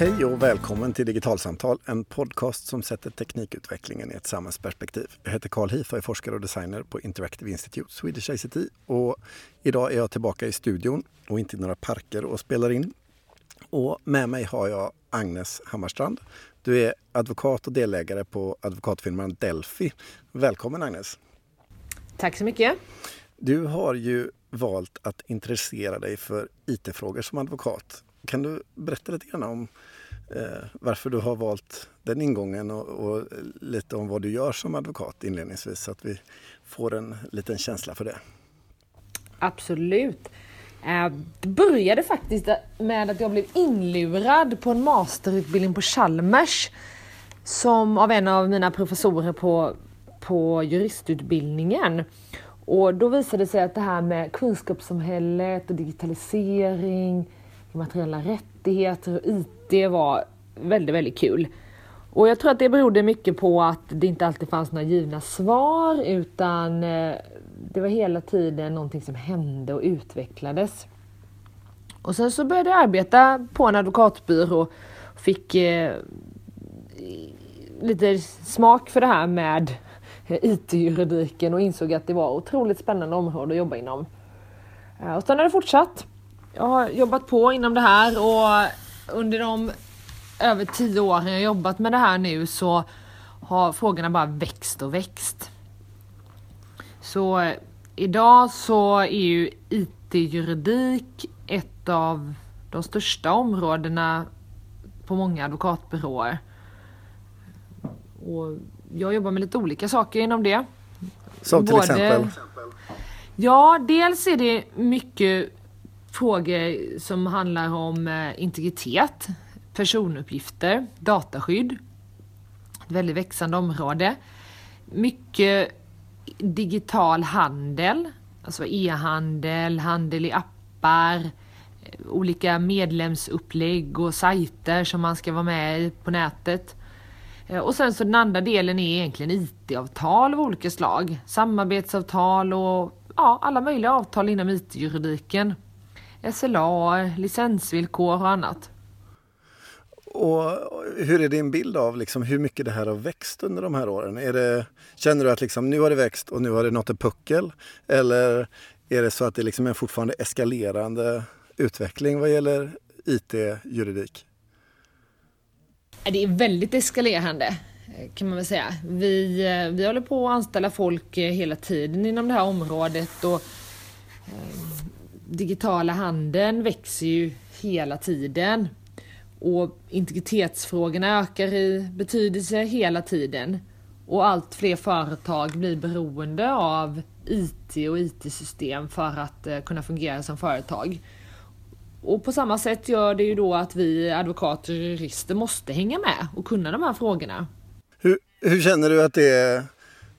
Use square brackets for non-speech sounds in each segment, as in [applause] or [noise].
Hej och välkommen till Digitalsamtal, en podcast som sätter teknikutvecklingen i ett samhällsperspektiv. Jag heter Carl Heath och är forskare och designer på Interactive Institute, Swedish ICT. Och idag är jag tillbaka i studion och inte i några parker och spelar in. Och med mig har jag Agnes Hammarstrand. Du är advokat och delägare på advokatfirman Delphi. Välkommen Agnes! Tack så mycket! Du har ju valt att intressera dig för IT-frågor som advokat. Kan du berätta lite grann om eh, varför du har valt den ingången och, och, lite om vad du gör som advokat inledningsvis så att vi får en liten känsla för det? Absolut. Eh, det började faktiskt med att jag blev inlurad på en masterutbildning på Chalmers som av en av mina professorer på, på juristutbildningen. Och då visade det sig att det här med kunskapssamhället och digitalisering, materiella rättigheter och IT var väldigt, väldigt kul. Och jag tror att det berodde mycket på att det inte alltid fanns några givna svar utan eh, det var hela tiden någonting som hände och utvecklades. Och sen så började jag arbeta på en advokatbyrå och fick eh, lite smak för det här med IT-juridiken och insåg att det var otroligt spännande område att jobba inom. Eh, och sen har det fortsatt. Jag har jobbat på inom det här och under de över tio åren jag jobbat med det här nu så har frågorna bara växt och växt. Så eh, idag så är ju IT-juridik ett av de största områdena på många advokatbyråer. Och jag jobbar med lite olika saker inom det. Som till Både, exempel? Ja, dels är det mycket frågor som handlar om eh, integritet, personuppgifter, dataskydd. Ett väldigt växande område. Mycket digital handel, alltså e-handel, handel i appar, eh, olika medlemsupplägg och sajter som man ska vara med i på nätet. Eh, och sen så den andra delen är egentligen IT-avtal av olika slag. Samarbetsavtal och ja, alla möjliga avtal inom IT-juridiken. SLA, licensvillkor och annat. Och hur är din bild av liksom hur mycket det här har växt under de här åren? Är det, känner du att liksom, nu har det växt och nu har det nått en puckel? Eller är det så att det liksom är fortfarande eskalerande utveckling vad gäller IT-juridik? Det är väldigt eskalerande kan man väl säga. Vi, eh, vi håller på att anställa folk eh, hela tiden inom det här området och eh, digitala handeln växer ju hela tiden och integritetsfrågorna ökar i betydelse hela tiden och allt fler företag blir beroende av IT och IT-system för att eh, kunna fungera som företag. Och på samma sätt gör det ju då att vi advokater och jurister måste hänga med och kunna de här frågorna. Hur, hur känner du att det är?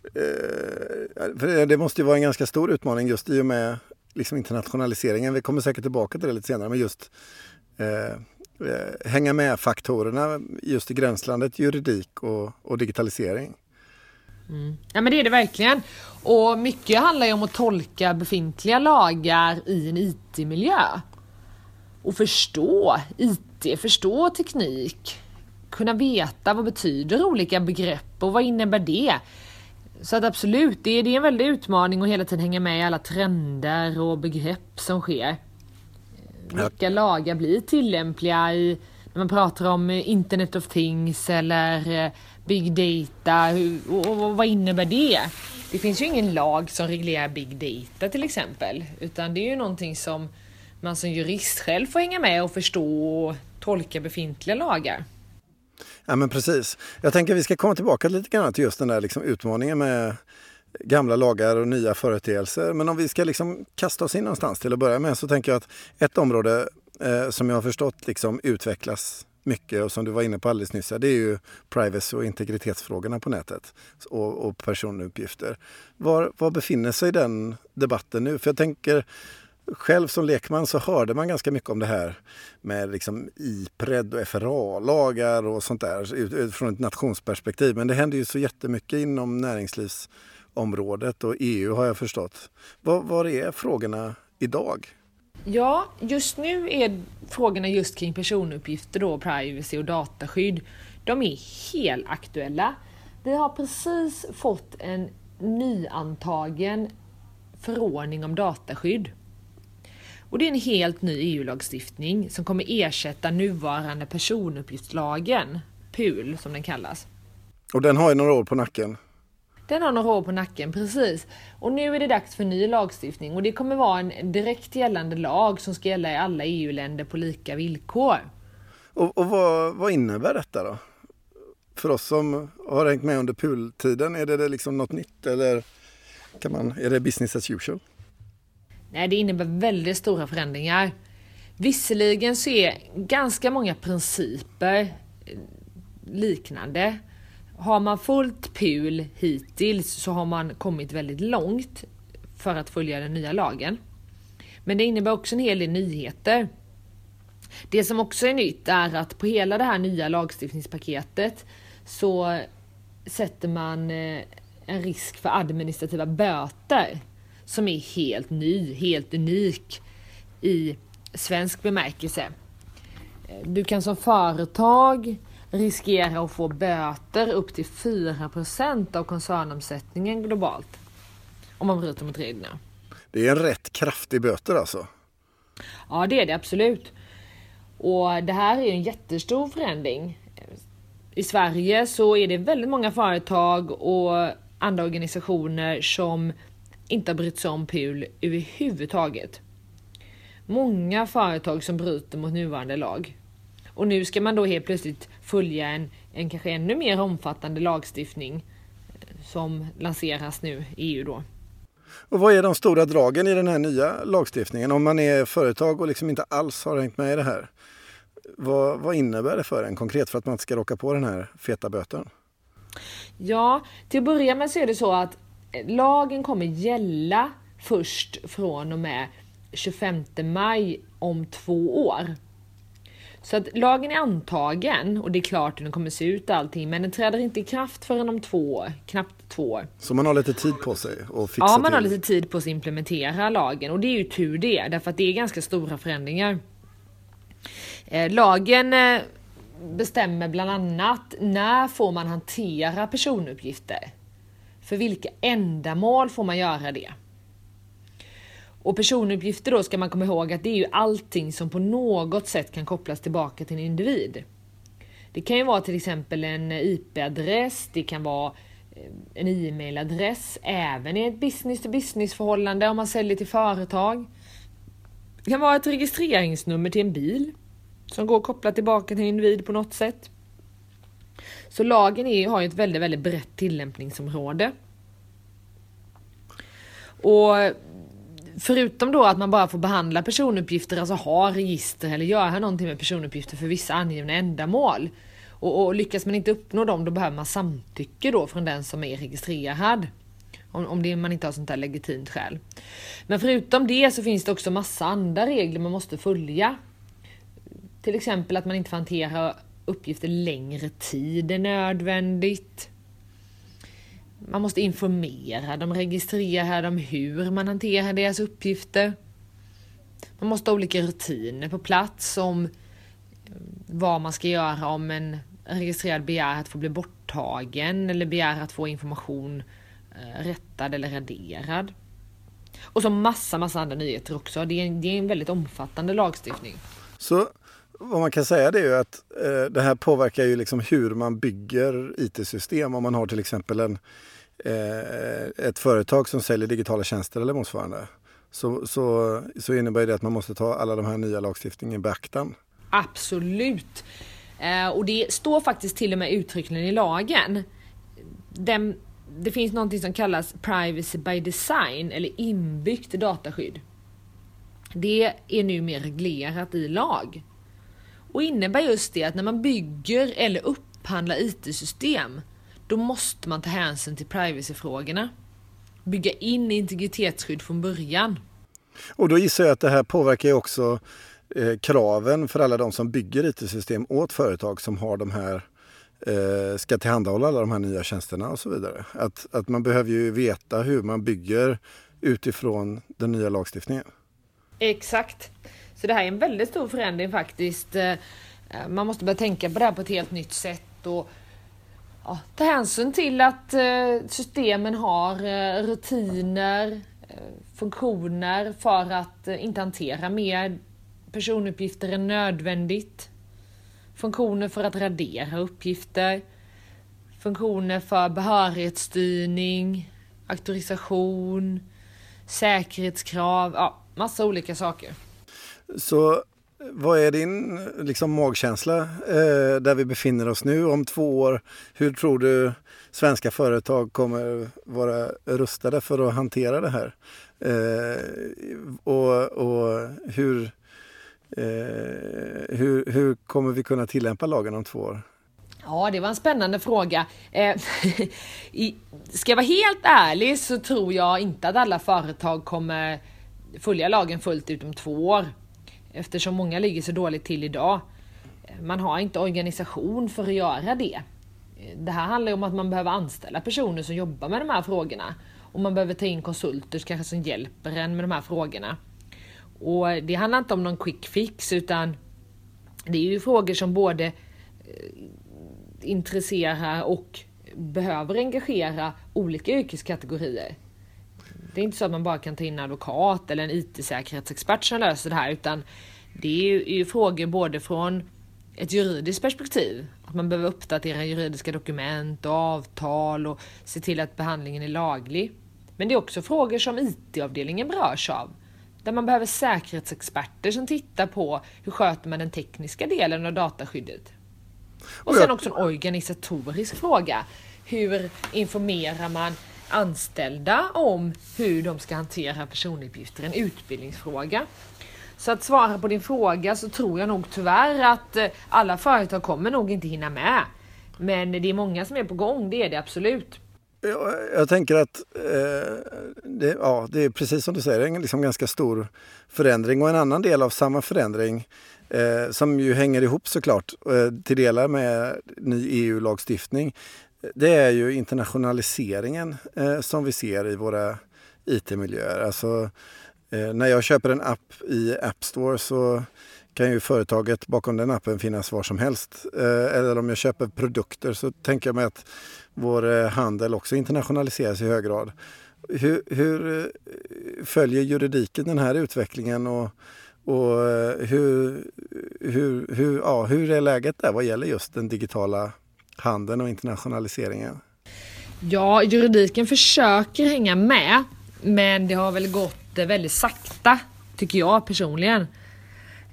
Eh, för det måste ju vara en ganska stor utmaning just i och med liksom internationaliseringen. Vi kommer säkert tillbaka till det lite senare, men just eh, eh hänga med faktorerna just i gränslandet juridik och, och digitalisering. Mm. Ja men det är det verkligen. Och mycket handlar ju om att tolka befintliga lagar i en IT-miljö och förstå IT, förstå teknik, kunna veta vad betyder olika begrepp och vad innebär det? Så att absolut, det är, det är en väldig utmaning att hela tiden hänga med i alla trender och begrepp som sker. Vilka lagar blir tillämpliga i när man pratar om Internet of Things eller eh, Big Data och, och, och vad innebär det? Det finns ju ingen lag som reglerar Big Data till exempel, utan det är ju någonting som man som jurist själv får hänga med och förstå och tolka befintliga lagar. Ja men precis. Jag tänker att vi ska komma tillbaka lite grann till just den där liksom utmaningen med gamla lagar och nya företeelser. Men om vi ska liksom kasta oss in någonstans till att börja med så tänker jag att ett område eh, som jag har förstått liksom utvecklas mycket och som du var inne på alldeles nyss, det är ju privacy och integritetsfrågorna på nätet och, och personuppgifter. Var, var befinner sig den debatten nu? För jag tänker själv som lekman så hörde man ganska mycket om det här med liksom IPRED och FRA-lagar och sånt där utifrån ett nationsperspektiv. Men det händer ju så jättemycket inom näringslivsområdet och EU har jag förstått. Var, var är frågorna idag? Ja, just nu är frågorna just kring personuppgifter då, privacy och dataskydd, de är helt aktuella. Vi har precis fått en nyantagen förordning om dataskydd. Och det är en helt ny EU-lagstiftning som kommer ersätta nuvarande personuppgiftslagen, PUL som den kallas. Och den har ju några år på nacken. Den har några år på nacken, precis. Och nu är det dags för ny lagstiftning och det kommer vara en direkt gällande lag som ska gälla i alla EU-länder på lika villkor. Och, och vad, vad, innebär detta då? För oss som har hängt med under PUL-tiden, är det liksom något nytt eller kan man, är det business as usual? Nej, det innebär väldigt stora förändringar. Visserligen så är ganska många principer eh, liknande. Har man fullt PUL hittills så har man kommit väldigt långt för att följa den nya lagen. Men det innebär också en hel del nyheter. Det som också är nytt är att på hela det här nya lagstiftningspaketet så sätter man eh, en risk för administrativa böter som är helt ny, helt unik i svensk bemärkelse. Du kan som företag riskera att få böter upp till 4% av koncernomsättningen globalt. Om man bryter mot reglerna. Det är en rätt kraftig böter alltså? Ja, det är det absolut. Och det här är en jättestor förändring. I Sverige så är det väldigt många företag och andra organisationer som inte har brytt sig om PUL överhuvudtaget. Många företag som bryter mot nuvarande lag. Och nu ska man då helt plötsligt följa en, en kanske ännu mer omfattande lagstiftning eh, som lanseras nu i EU då. Och vad är de stora dragen i den här nya lagstiftningen? Om man är företag och liksom inte alls har hängt med i det här. Vad, vad innebär det för en konkret för att man inte ska råka på den här feta böten? Ja, till att börja med så är det så att lagen kommer gälla först från och med 25 maj om två år. Så att lagen är antagen och det är klart hur den kommer se ut och allting men den träder inte i kraft förrän om två år, knappt två år. Så man har lite tid på sig att fixa Ja, man till. har lite tid på sig att implementera lagen och det är ju tur det därför att det är ganska stora förändringar. Eh, lagen eh, bestämmer bland annat när får man hantera personuppgifter? För vilka ändamål får man göra det? Och personuppgifter då ska man komma ihåg att det är ju allting som på något sätt kan kopplas tillbaka till en individ. Det kan ju vara till exempel en IP-adress, det kan vara eh, en e-mailadress, även i ett business to business förhållande om man säljer till företag. Det kan vara ett registreringsnummer till en bil som går att koppla tillbaka till en individ på något sätt. Så lagen är, har ju ett väldigt, väldigt brett tillämpningsområde. Och förutom då att man bara får behandla personuppgifter, alltså ha register eller göra någonting med personuppgifter för vissa angivna ändamål. Och, och lyckas man inte uppnå dem, då behöver man samtycke då från den som är registrerad. Om, om det, man inte har sånt där legitimt skäl. Men förutom det så finns det också massa andra regler man måste följa. Till exempel att man inte får hantera uppgifter längre tid än nödvändigt. Man måste informera dem, registrera dem hur man hanterar deras uppgifter. Man måste ha olika rutiner på plats om eh, vad man ska göra om en registrerad begär att få bli borttagen eller begär att få information eh, rättad eller raderad. Och så massa, massa andra nyheter också. Det är, en, det är en väldigt omfattande lagstiftning. Så vad man kan säga det är ju att eh, det här påverkar ju liksom hur man bygger IT-system. Om man har till exempel en, eh, ett företag som säljer digitala tjänster eller motsvarande. Så, så, så innebär det att man måste ta alla de här nya lagstiftningarna i beaktan. Absolut. Eh, och det står faktiskt till och med uttryckligen i lagen. Den, det finns någonting som kallas privacy by design eller inbyggt dataskydd. Det är nu mer reglerat i lag och innebär just det att när man bygger eller upphandlar IT-system då måste man ta hänsyn till privacyfrågorna. Bygga in integritetsskydd från början. Och då gissar jag att det här påverkar ju också eh, kraven för alla de som bygger IT-system åt företag som har de här eh, ska tillhandahålla alla de här nya tjänsterna och så vidare. Att, att man behöver ju veta hur man bygger utifrån den nya lagstiftningen. Exakt. Så det här är en väldigt stor förändring faktiskt. Eh, eh, man måste börja tänka på det här på ett helt nytt sätt och ja, ta hänsyn till att eh, systemen har rutiner, funktioner för att inte hantera mer personuppgifter än nödvändigt. Funktioner för att radera uppgifter. Funktioner för behörighetsstyrning, auktorisation, säkerhetskrav, ja, massa olika saker. Så vad är din liksom, magkänsla eh, där vi befinner oss nu om två år? Hur tror du svenska företag kommer vara rustade för att hantera det här? Eh, och, och hur, eh, hur, hur kommer vi kunna tillämpa lagen om två år? Ja, det var en spännande fråga. Eh, [laughs] ska jag vara helt ärlig så tror jag inte att alla företag kommer följa lagen fullt ut om två år. Eftersom många ligger så dåligt till idag. Man har inte organisation för att göra det. Det här handlar om att man behöver anställa personer som jobbar med de här frågorna. Och man behöver ta in konsulter kanske som hjälper en med de här frågorna. Och det handlar inte om någon quick fix utan det är ju frågor som både eh, intresserar och behöver engagera olika yrkeskategorier. Det är inte så att man bara kan ta in en advokat eller en IT-säkerhetsexpert som löser det här utan det är ju, frågor både från ett juridiskt perspektiv, att man behöver uppdatera juridiska dokument och avtal och se till att behandlingen är laglig. Men det är också frågor som IT-avdelningen berörs av. Där man behöver säkerhetsexperter som tittar på hur sköter man den tekniska delen av dataskyddet. Och sen också en organisatorisk fråga. Hur informerar man anställda om hur de ska hantera personuppgifter? En utbildningsfråga. Så att svara på din fråga så tror jag nog tyvärr att eh, alla företag kommer nog inte hinna med. Men det är många som är på gång, det är det absolut. Jag, jag tänker att eh, det, ja, det är precis som du säger, en liksom ganska stor förändring och en annan del av samma förändring eh, som ju hänger ihop såklart eh, till delar med ny EU-lagstiftning. Det är ju internationaliseringen eh, som vi ser i våra IT-miljöer. Alltså, eh, när jag köper en app i App Store så kan ju företaget bakom den appen finnas var som helst. Eh, eller om jag köper produkter så tänker jag mig att vår eh, handel också internationaliseras i hög grad. Hur, hur eh, följer juridiken den här utvecklingen och, och eh, hur, hur, hur, ja, hur är läget där vad gäller just den digitala handeln och internationaliseringen? Ja, juridiken försöker hänga med men det har väl gått eh, väldigt sakta tycker jag personligen.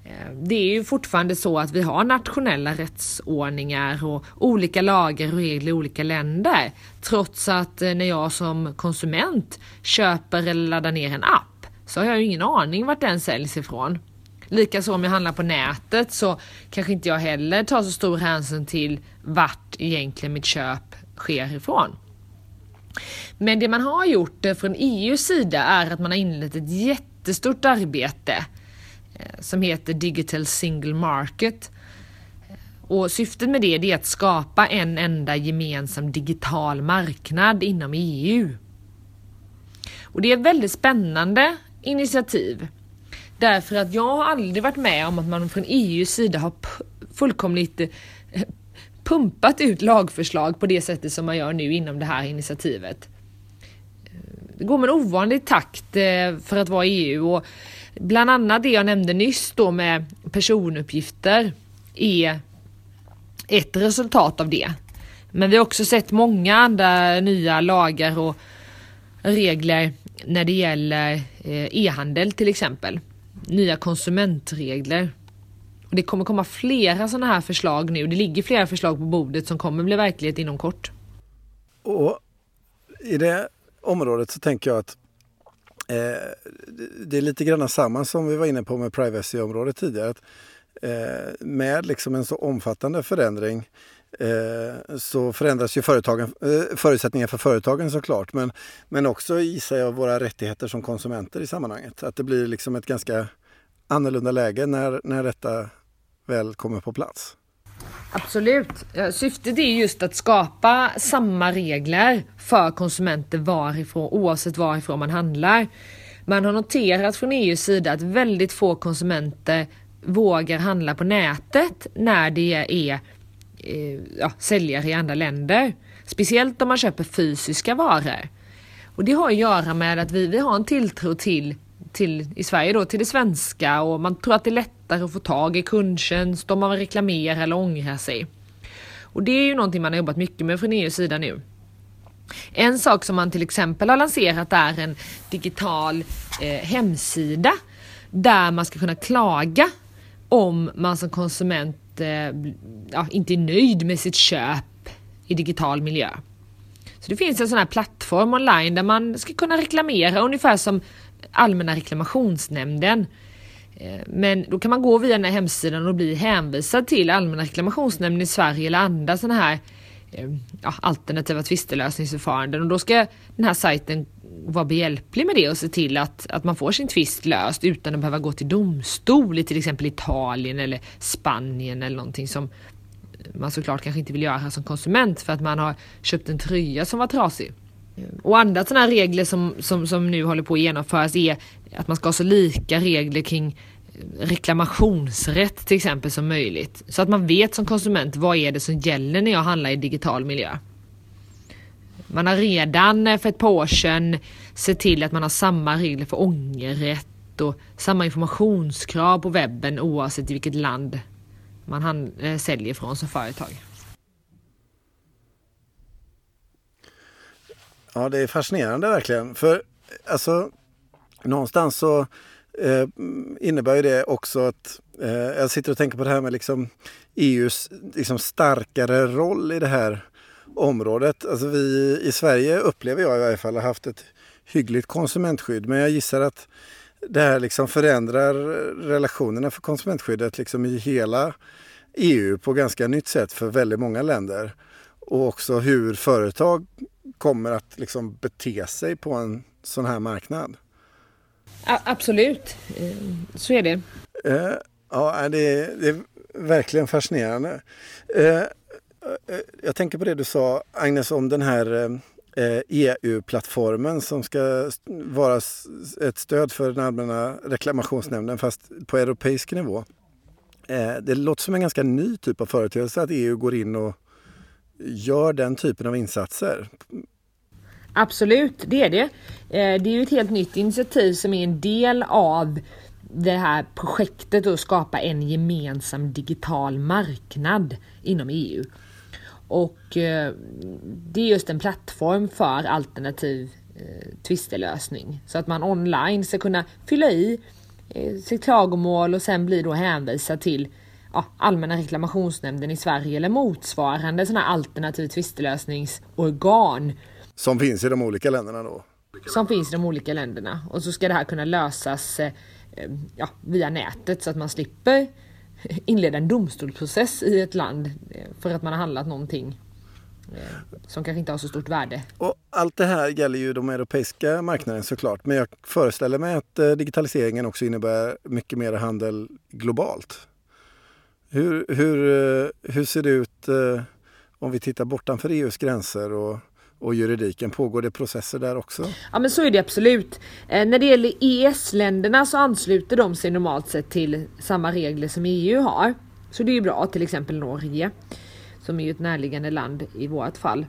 Eh, det är ju fortfarande så att vi har nationella rättsordningar och olika lagar och regler i olika länder. Trots att eh, när jag som konsument köper eller laddar ner en app så har jag ju ingen aning vart den säljs ifrån. Likaså om jag handlar på nätet så kanske inte jag heller tar så stor hänsyn till vart egentligen mitt köp sker ifrån. Men det man har gjort eh, från EUs sida är att man har inlett ett jättestort arbete eh, som heter Digital Single Market. Eh, och syftet med det är att skapa en enda gemensam digital marknad inom EU. Och det är ett väldigt spännande initiativ. Därför att jag har aldrig varit med om att man från EUs sida har fullkomligt eh, pumpat ut lagförslag på det sättet som man gör nu inom det här initiativet. Det går med en ovanlig takt eh, för att vara EU och Bland annat det jag nämnde nyss då med personuppgifter är ett resultat av det. Men vi har också sett många andra nya lagar och regler när det gäller eh, e-handel till exempel. Nya konsumentregler. Och det kommer komma flera sådana här förslag nu. Det ligger flera förslag på bordet som kommer bli verklighet inom kort. Och I det området så tänker jag att Eh, det är lite grann samma som vi var inne på med privacy-området tidigare. Att, eh, med liksom en så omfattande förändring eh, Eh, så förändras ju företagen, eh, förutsättningar för företagen såklart. Men, men också gissar jag våra rättigheter som konsumenter i sammanhanget. Att det blir liksom ett ganska annorlunda läge när, när detta väl kommer på plats. Absolut. Syftet är just att skapa samma regler för konsumenter varifrån, oavsett varifrån man handlar. Man har noterat från EUs sida att väldigt få konsumenter vågar handla på nätet när det är Eh, ja, säljare i andra länder. Speciellt om man köper fysiska varor. Och det har att göra med att vi, vi har en tilltro till, till, i Sverige då, till det svenska och man tror att det är lättare att få tag i kundtjänst om man reklamerar eller ångrar sig. Och det är ju någonting man har jobbat mycket med från EUs sida nu. En sak som man till exempel har lanserat är en digital eh, hemsida där man ska kunna klaga om man som konsument Eh, ja, inte är nöjd med sitt köp i digital miljö. Så det finns en sån här plattform online där man ska kunna reklamera ungefär som Allmänna reklamationsnämnden. Eh, men då kan man gå via den här hemsidan och bli hänvisad till Allmänna reklamationsnämnden i Sverige eller andra sådana här eh, ja, alternativa tvistelösningsförfaranden och då ska den här sajten vara behjälplig med det och se till att, att man får sin tvist löst utan att behöva gå till domstol i till exempel Italien eller Spanien eller någonting som man såklart kanske inte vill göra som konsument för att man har köpt en tröja som var trasig. Och andra sådana regler som, som, som nu håller på att genomföras är att man ska ha så lika regler kring eh, reklamationsrätt till exempel som möjligt. Så att man vet som konsument vad är det som gäller när jag handlar i digital miljö. Man har redan eh, för ett par år sedan sett till att man har samma regler för ångerrätt och samma informationskrav på webben oavsett i vilket land man eh, säljer från som företag. Ja, det är fascinerande verkligen. För alltså, någonstans så eh, innebär ju det också att eh, jag sitter och tänker på det här med liksom EUs liksom starkare roll i det här området. Alltså vi i Sverige upplever jag i varje fall har haft ett hyggligt konsumentskydd. Men jag gissar att det här liksom förändrar relationerna för konsumentskyddet liksom i hela EU på ganska nytt sätt för väldigt många länder. Och också hur företag kommer att liksom bete sig på en sån här marknad. absolut, eh, så är det. Eh, ja, det är, det är verkligen fascinerande. Eh, Eh, eh, jag tänker på det du sa Agnes om den här eh, e EU-plattformen som ska vara ett stöd för den allmänna reklamationsnämnden fast på europeisk nivå. Det låter som en ganska ny typ av företeelse att EU går in och gör den typen av insatser. Absolut, det är det. Det är ju ett helt nytt initiativ som är en del av det här projektet att skapa en gemensam digital marknad inom EU. Och eh, det är just en plattform för alternativ eh, tvistelösning så att man online ska kunna fylla i sitt klagomål och sen bli då hänvisad till ja, Allmänna reklamationsnämnden i Sverige eller motsvarande sådana alternativ tvistelösningsorgan som finns i de olika länderna då? Som finns i de olika länderna. Och så ska det här kunna lösas eh, ja, via nätet så att man slipper [laughs] inleda en domstolsprocess i ett land eh, för att man har handlat någonting eh, som kanske inte har så stort värde. Och allt det här gäller ju de europeiska marknaden såklart. Men jag föreställer mig att eh, digitaliseringen också innebär mycket mer handel globalt. Hur, hur, hur ser det ut om vi tittar bortanför EUs gränser och och juridiken. Pågår det processer där också? Ja men så är det absolut. Eh, när det gäller EES-länderna så ansluter de sig normalt sett till samma regler som EU har. Så det är ju bra, till exempel Norge som är ju ett närliggande land i vårt fall.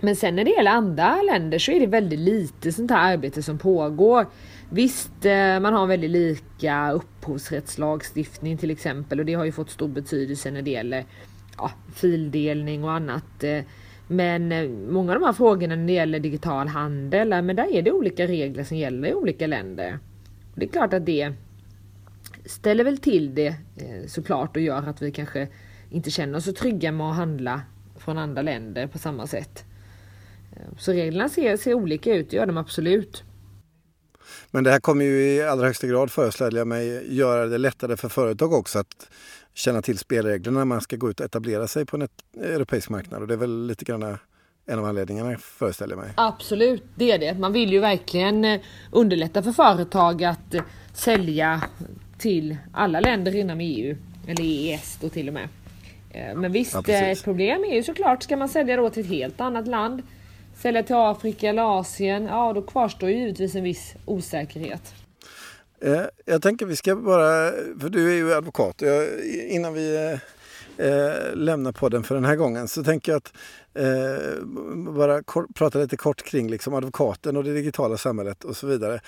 Men sen när det gäller andra länder så är det väldigt lite sånt här arbete som pågår. Visst, eh, man har väldigt lika upphovsrättslagstiftning till exempel och det har ju fått stor betydelse när det gäller ja, fildelning och annat. Eh, men eh, många av de här frågorna när det gäller digital handel, men där är det olika regler som gäller i olika länder. Och det är klart att det ställer väl till det eh, såklart och gör att vi kanske inte känner oss så trygga med att handla från andra länder på samma sätt. Eh, så reglerna ser, ser olika ut, det gör de absolut. Men det här kommer ju i allra högsta grad föreställer jag mig göra det lättare för företag också att känna till spelreglerna när man ska gå ut och etablera sig på en europeisk marknad. Och det är väl lite grann en av anledningarna föreställer jag mig. Absolut, det är det. Man vill ju verkligen eh, underlätta för företag att eh, sälja till alla länder inom EU, eller EES då till och med. Eh, men visst, ja, ett problem är ju såklart, ska man sälja då till ett helt annat land sälja till Afrika eller Asien, ja då kvarstår ju givetvis en viss osäkerhet. Eh, jag tänker vi ska bara, för du är ju advokat, innan vi eh, eh, lämnar podden för den här gången så tänker jag att eh, bara kort, prata lite kort kring liksom advokaten och det digitala samhället och så vidare.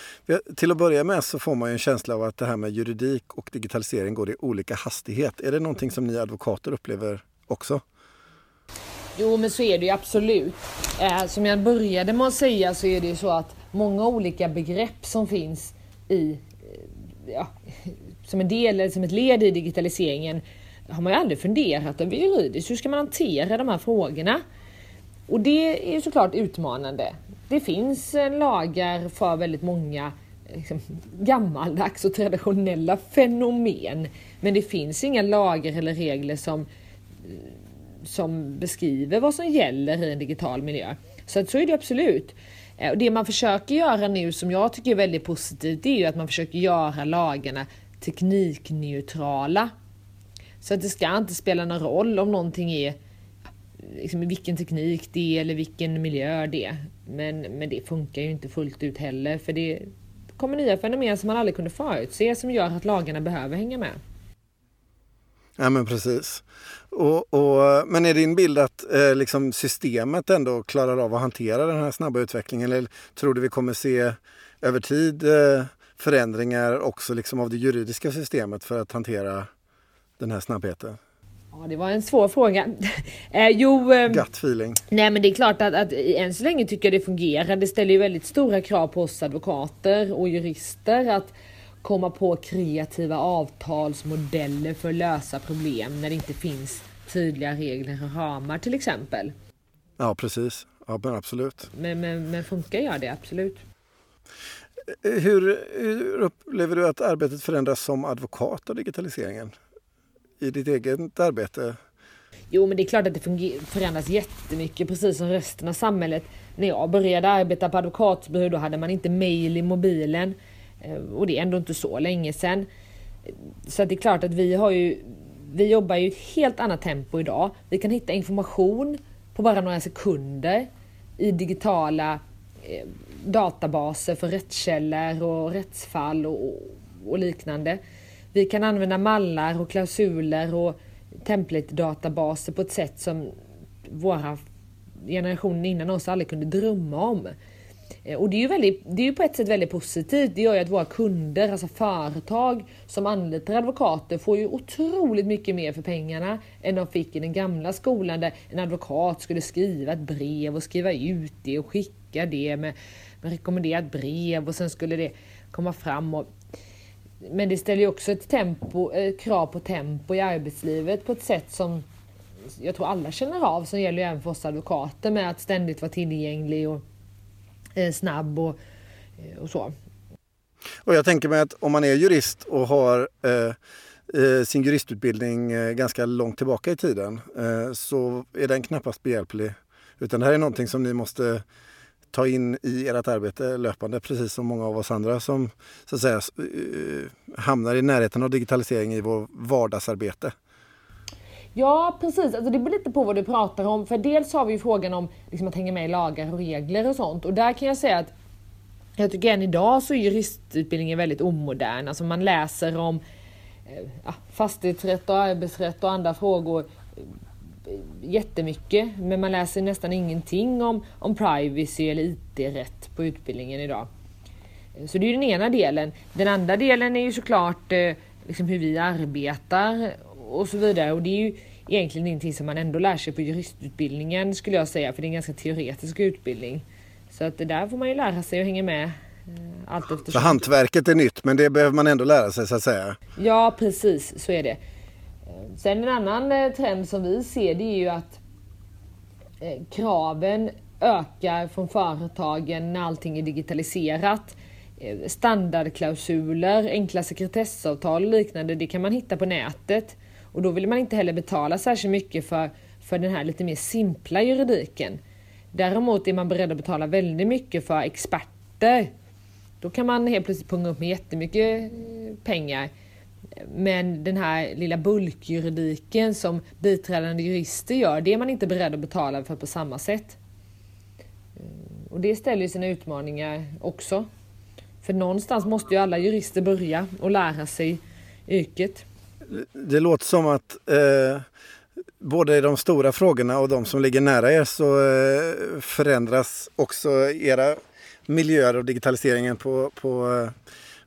Till att börja med så får man en känsla av att det här med juridik och digitalisering går i olika hastighet. Är det någonting som ni advokater upplever också? Jo, men så är det ju absolut. Eh, som jag började med att säga så är det ju så att många olika begrepp som finns i, eh, ja, som en del eller som ett led i digitaliseringen har man ju aldrig funderat över juridiskt. Hur ska man hantera de här frågorna? Och det är ju såklart utmanande. Det finns eh, lagar för väldigt många eh, liksom, gammaldags och traditionella fenomen. Men det finns inga lagar eller regler som, som beskriver vad som gäller i en digital miljö. Så att så är det absolut. Eh, och det man försöker göra nu som jag tycker är väldigt positivt, det är ju att man försöker göra lagarna teknikneutrala. Så att det ska inte spela någon roll om någonting är liksom, vilken teknik det är eller vilken miljö det är. Men, men det funkar ju inte fullt ut heller för det kommer nya fenomen som man aldrig kunde förutse som gör att lagarna behöver hänga med. Ja men precis. Och, och, men är din bild att eh, liksom systemet ändå klarar av att hantera den här snabba utvecklingen? Eller tror du vi kommer se över tid eh, förändringar också liksom av det juridiska systemet för att hantera den här snabbheten? Ja, det var en svår fråga. [laughs] eh, jo, eh, Gut feeling. Nej, men det är klart att, att än så länge tycker jag det fungerar. Det ställer ju väldigt stora krav på oss advokater och jurister att komma på kreativa avtalsmodeller för att lösa problem när det inte finns tydliga regler och ramar till exempel. Ja, precis. Ja, men absolut. Men, men, men funkar gör det absolut. Hur, hur upplever du att arbetet förändras som advokat av digitaliseringen? i ditt eget arbete? Jo, men det är klart att det förändras jättemycket, precis som resten av samhället. När jag började arbeta på advokatbyrå, då hade man inte mail i mobilen. Eh, och det är ändå inte så länge sedan. Så det är klart att vi har ju, vi jobbar ju i ett helt annat tempo idag. Vi kan hitta information på bara några sekunder i digitala eh, databaser för rättskällor och rättsfall och, och liknande. Vi kan använda mallar och klausuler och template-databaser på ett sätt som våra generationer innan oss aldrig kunde drömma om. Eh, och det är ju, väldigt, det är ju på ett sätt väldigt positivt. Det gör ju att våra kunder, alltså företag som anlitar advokater får ju otroligt mycket mer för pengarna än de fick i den gamla skolan där en advokat skulle skriva ett brev och skriva ut det och skicka det med, med rekommenderat brev och sen skulle det komma fram och men det ställer ju också ett tempo, eh, krav på tempo i arbetslivet på ett sätt som jag tror alla känner av, som gäller ju även för oss advokater med att ständigt vara tillgänglig och Eh, snabb och, eh, och så. Och jag tänker mig att om man är jurist och har eh, eh sin juristutbildning eh, ganska långt tillbaka i tiden så är den knappast behjälplig. Utan det här är någonting som ni måste ta in i ert arbete löpande, precis som många av oss andra som så att säga, hamnar i närheten av digitalisering i vår vardagsarbete? Ja precis, alltså det beror lite på vad du pratar om. För dels har vi ju frågan om liksom, att hänga med i lagar och regler och sånt. Och där kan jag säga att jag tycker än idag så är juristutbildningen väldigt omodern. Alltså man läser om eh, ja, fastighetsrätt och arbetsrätt och andra frågor eh, jättemycket men man läser nästan ingenting om, om privacy eller IT-rätt på utbildningen idag. Så det är den ena delen. Den andra delen är ju såklart eh, liksom hur vi arbetar och så vidare och det är ju egentligen ingenting som man ändå lär sig på juristutbildningen skulle jag säga för det är en ganska teoretisk utbildning. Så att det där får man ju lära sig att hänga med. Eh, allt eftersom. Så hantverket är nytt men det behöver man ändå lära sig så att säga? Ja precis, så är det. Sen en annan eh, trend som vi ser det är ju att eh, kraven ökar från företagen när allting är digitaliserat. Standardklausuler, enkla sekretessavtal och liknande, det kan man hitta på nätet. Och då vill man inte heller betala särskilt mycket för, för den här lite mer simpla juridiken. Däremot är man beredd att betala väldigt mycket för experter. Då kan man helt plötsligt punga upp med jättemycket eh, pengar. Men den här lilla bulkjuridiken som biträdande jurister gör, det är man inte beredd att betala för på samma sätt. Eh, och det ställer ju sina utmaningar också. För någonstans måste ju alla jurister börja och lära sig yrket. Det låter som att eh, både i de stora frågorna och de som ligger nära er så eh, förändras också era miljöer och digitaliseringen på, på, eh,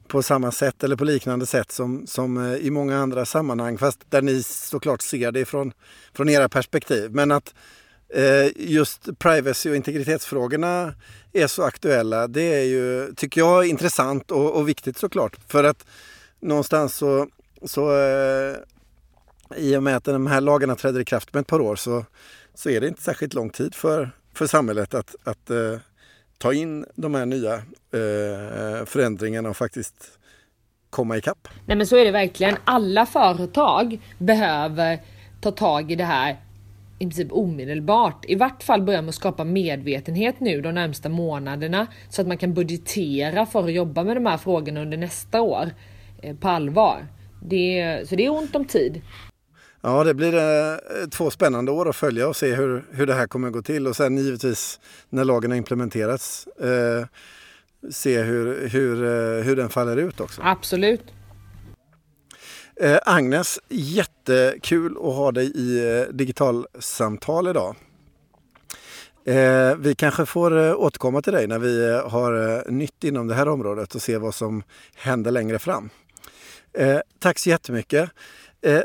på samma sätt eller på liknande sätt som, som eh, i många andra sammanhang. Fast där ni såklart ser det från, från era perspektiv. Men att eh, just privacy och integritetsfrågorna är så aktuella. Det är ju, tycker jag, intressant och, och viktigt såklart. För att någonstans så, så eh, i och med att de här lagarna träder i kraft med ett par år så, så är det inte särskilt lång tid för, för samhället att, att eh, ta in de här nya eh, förändringarna och faktiskt komma ikapp. Nej men så är det verkligen. Alla företag behöver ta tag i det här i princip omedelbart. I vart fall börja med att skapa medvetenhet nu de närmsta månaderna så att man kan budgetera för att jobba med de här frågorna under nästa år eh, på allvar. Det, så det är ont om tid. Ja, det blir eh, två spännande år att följa och se hur, hur det här kommer att gå till. Och sen givetvis när lagen har implementerats eh, se hur, hur, eh, hur den faller ut också. Absolut. Eh, Agnes, jättekul att ha dig i eh, digitalsamtal idag. Eh, vi kanske får eh, återkomma till dig när vi eh, har nytt inom det här området och se vad som händer längre fram. Eh, tack så jättemycket. Eh,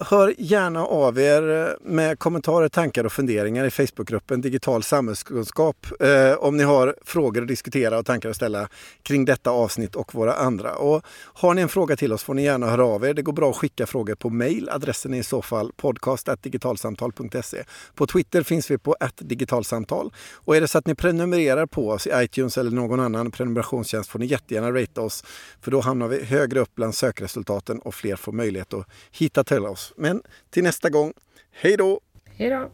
Hör gärna av er eh, med kommentarer, tankar och funderingar i Facebookgruppen Digital samhällskunskap eh, om ni har frågor att diskutera och tankar att ställa kring detta avsnitt och våra andra. Och har ni en fråga till oss får ni gärna höra av er. Det går bra att skicka frågor på mail. Adressen är i så fall podcast.digitalsamtal.se. På Twitter finns vi på digitalsamtal. Och är det så att ni prenumererar på oss i iTunes eller någon annan prenumerationstjänst får ni jättegärna rate oss. För då hamnar vi högre upp bland sökresultaten och fler får möjlighet att hitta till oss. Men till nästa gång, hej då! Hej då!